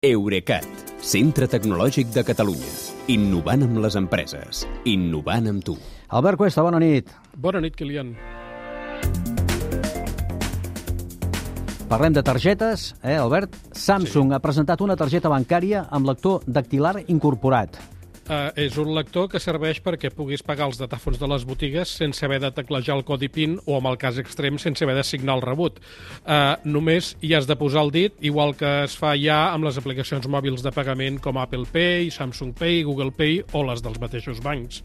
Eurecat, centre tecnològic de Catalunya. Innovant amb les empreses. Innovant amb tu. Albert Cuesta, bona nit. Bona nit, Kilian. Parlem de targetes, eh, Albert? Samsung sí. ha presentat una targeta bancària amb lector dactilar incorporat. Uh, és un lector que serveix perquè puguis pagar els datàfons de les botigues sense haver de teclejar el codi PIN o, amb el cas extrem, sense haver de signar el rebut. Uh, només hi has de posar el dit, igual que es fa ja amb les aplicacions mòbils de pagament com Apple Pay, Samsung Pay, Google Pay o les dels mateixos bancs.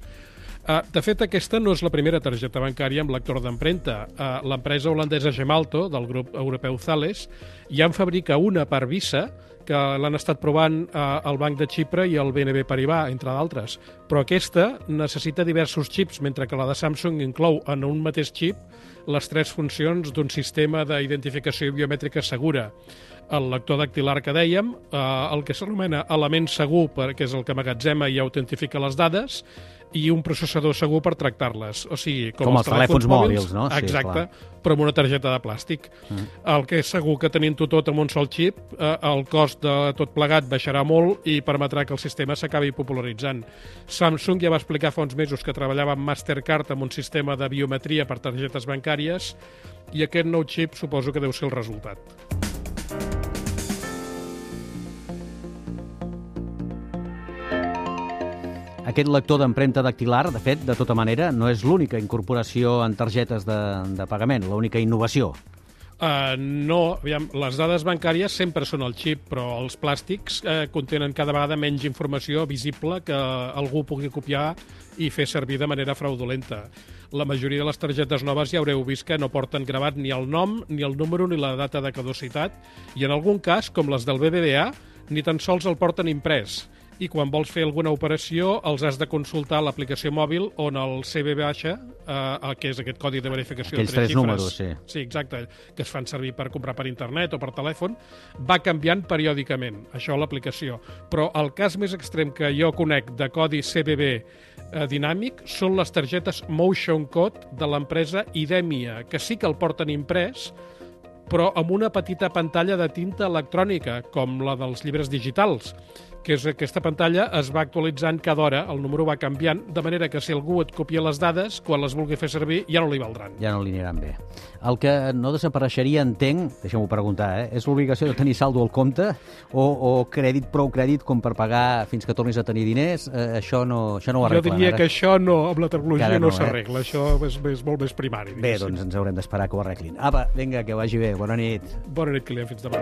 Uh, de fet, aquesta no és la primera targeta bancària amb lector d'empremta. Uh, L'empresa holandesa Gemalto, del grup europeu Thales, ja en fabrica una per Visa, que l'han estat provant eh, el Banc de Xipre i el BNB Paribas, entre d'altres. Però aquesta necessita diversos xips, mentre que la de Samsung inclou en un mateix xip les tres funcions d'un sistema d'identificació biomètrica segura. El lector dactilar que dèiem, eh, el que s'anomena element segur, perquè és el que magatzema i autentifica les dades, i un processador segur per tractar-les. O sigui, com, com els, els telèfons, telèfons mòbils, no? Exacte, sí, però amb una targeta de plàstic. Mm. El que és segur que tenint-ho tot amb un sol xip, eh, el cost de tot plegat baixarà molt i permetrà que el sistema s'acabi popularitzant. Samsung ja va explicar fa uns mesos que treballava amb Mastercard amb un sistema de biometria per targetes bancàries i aquest nou xip suposo que deu ser el resultat. Aquest lector d'empremta dactilar, de fet, de tota manera, no és l'única incorporació en targetes de, de pagament, l'única innovació. Uh, no, aviam, les dades bancàries sempre són el xip, però els plàstics uh, contenen cada vegada menys informació visible que algú pugui copiar i fer servir de manera fraudulenta. La majoria de les targetes noves ja haureu vist que no porten gravat ni el nom, ni el número, ni la data de caducitat, i en algun cas, com les del BBVA, ni tan sols el porten imprès i quan vols fer alguna operació els has de consultar l'aplicació mòbil on el CB baixa, eh, que és aquest codi de verificació Aquells de tres, tres números, sí. Sí, exacte, que es fan servir per comprar per internet o per telèfon, va canviant periòdicament, això l'aplicació. Però el cas més extrem que jo conec de codi CBB eh, dinàmic són les targetes Motion Code de l'empresa Idemia, que sí que el porten imprès, però amb una petita pantalla de tinta electrònica, com la dels llibres digitals, que és aquesta pantalla es va actualitzant cada hora, el número va canviant, de manera que si algú et copia les dades, quan les vulgui fer servir, ja no li valdran. Ja no li aniran bé. El que no desapareixeria, entenc, deixem-ho preguntar, eh, és l'obligació de tenir saldo al compte o, o crèdit, prou crèdit com per pagar fins que tornis a tenir diners, eh, això no, això no ho arreglen. Jo diria ara. que això no, amb la tecnologia no, no eh? s'arregla, eh? això és, és molt més primari. Bé, doncs ens haurem d'esperar que ho arreglin. Apa, vinga, que vagi bé, bona nit. Bona nit, Kilian, fins demà.